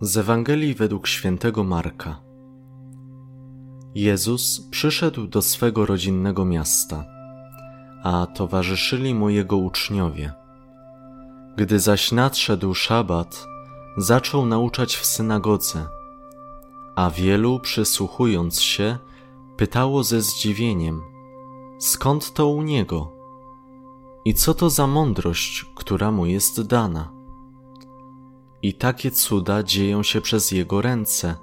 Z Ewangelii według świętego Marka. Jezus przyszedł do swego rodzinnego miasta, a towarzyszyli mu jego uczniowie. Gdy zaś nadszedł szabat, zaczął nauczać w synagodze, a wielu, przysłuchując się, pytało ze zdziwieniem: Skąd to u niego? I co to za mądrość, która mu jest dana? I takie cuda dzieją się przez jego ręce.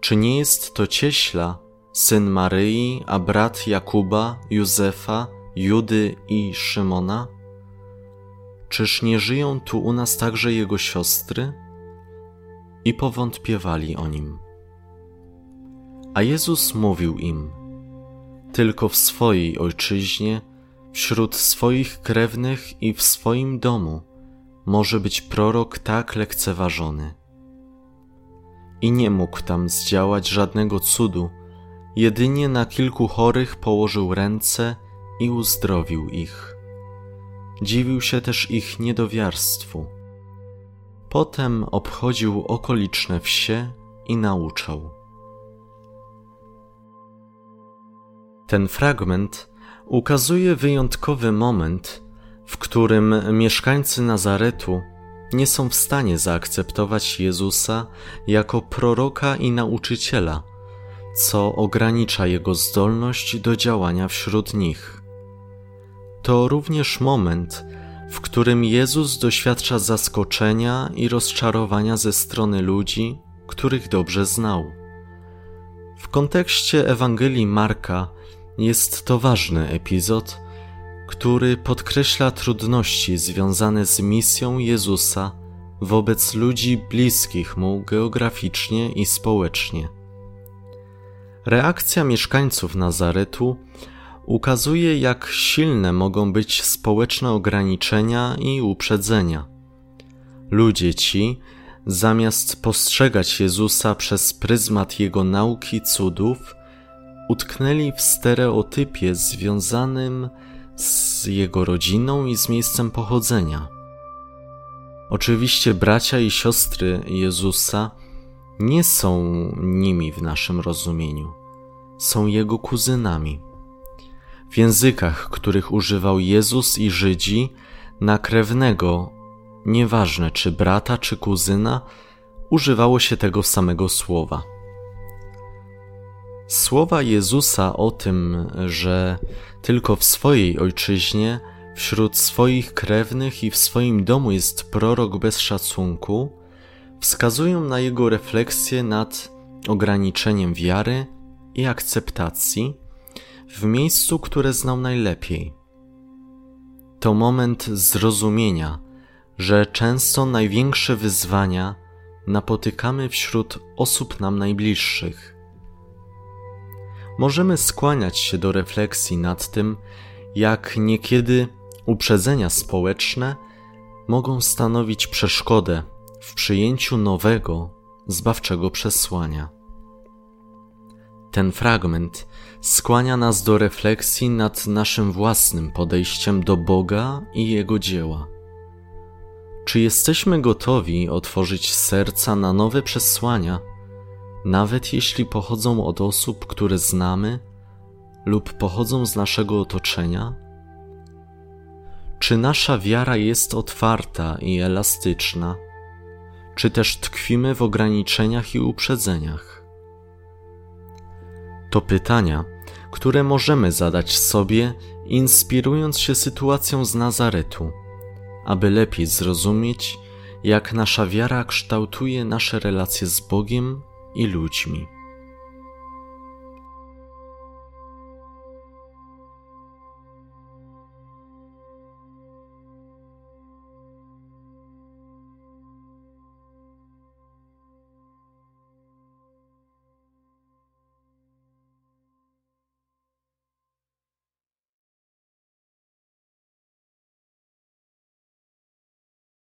Czy nie jest to cieśla, syn Maryi, a brat Jakuba, Józefa, Judy i Szymona? Czyż nie żyją tu u nas także jego siostry? I powątpiewali o nim. A Jezus mówił im: Tylko w swojej ojczyźnie, wśród swoich krewnych i w swoim domu może być prorok tak lekceważony. I nie mógł tam zdziałać żadnego cudu, jedynie na kilku chorych położył ręce i uzdrowił ich. Dziwił się też ich niedowiarstwu. Potem obchodził okoliczne wsie i nauczał. Ten fragment ukazuje wyjątkowy moment, w którym mieszkańcy Nazaretu nie są w stanie zaakceptować Jezusa jako proroka i nauczyciela, co ogranicza jego zdolność do działania wśród nich. To również moment, w którym Jezus doświadcza zaskoczenia i rozczarowania ze strony ludzi, których dobrze znał. W kontekście Ewangelii Marka jest to ważny epizod, który podkreśla trudności związane z misją Jezusa wobec ludzi bliskich mu geograficznie i społecznie. Reakcja mieszkańców Nazaretu ukazuje, jak silne mogą być społeczne ograniczenia i uprzedzenia. Ludzie ci, zamiast postrzegać Jezusa przez pryzmat jego nauki cudów, utknęli w stereotypie związanym z jego rodziną i z miejscem pochodzenia. Oczywiście bracia i siostry Jezusa nie są nimi w naszym rozumieniu, są jego kuzynami. W językach, których używał Jezus i Żydzi, na krewnego, nieważne czy brata, czy kuzyna, używało się tego samego słowa. Słowa Jezusa o tym, że tylko w swojej ojczyźnie, wśród swoich krewnych i w swoim domu jest prorok bez szacunku, wskazują na jego refleksję nad ograniczeniem wiary i akceptacji w miejscu, które znał najlepiej. To moment zrozumienia, że często największe wyzwania napotykamy wśród osób nam najbliższych możemy skłaniać się do refleksji nad tym, jak niekiedy uprzedzenia społeczne mogą stanowić przeszkodę w przyjęciu nowego, zbawczego przesłania. Ten fragment skłania nas do refleksji nad naszym własnym podejściem do Boga i Jego dzieła. Czy jesteśmy gotowi otworzyć serca na nowe przesłania? Nawet jeśli pochodzą od osób, które znamy lub pochodzą z naszego otoczenia? Czy nasza wiara jest otwarta i elastyczna, czy też tkwimy w ograniczeniach i uprzedzeniach? To pytania, które możemy zadać sobie, inspirując się sytuacją z Nazaretu, aby lepiej zrozumieć, jak nasza wiara kształtuje nasze relacje z Bogiem i ludźmi.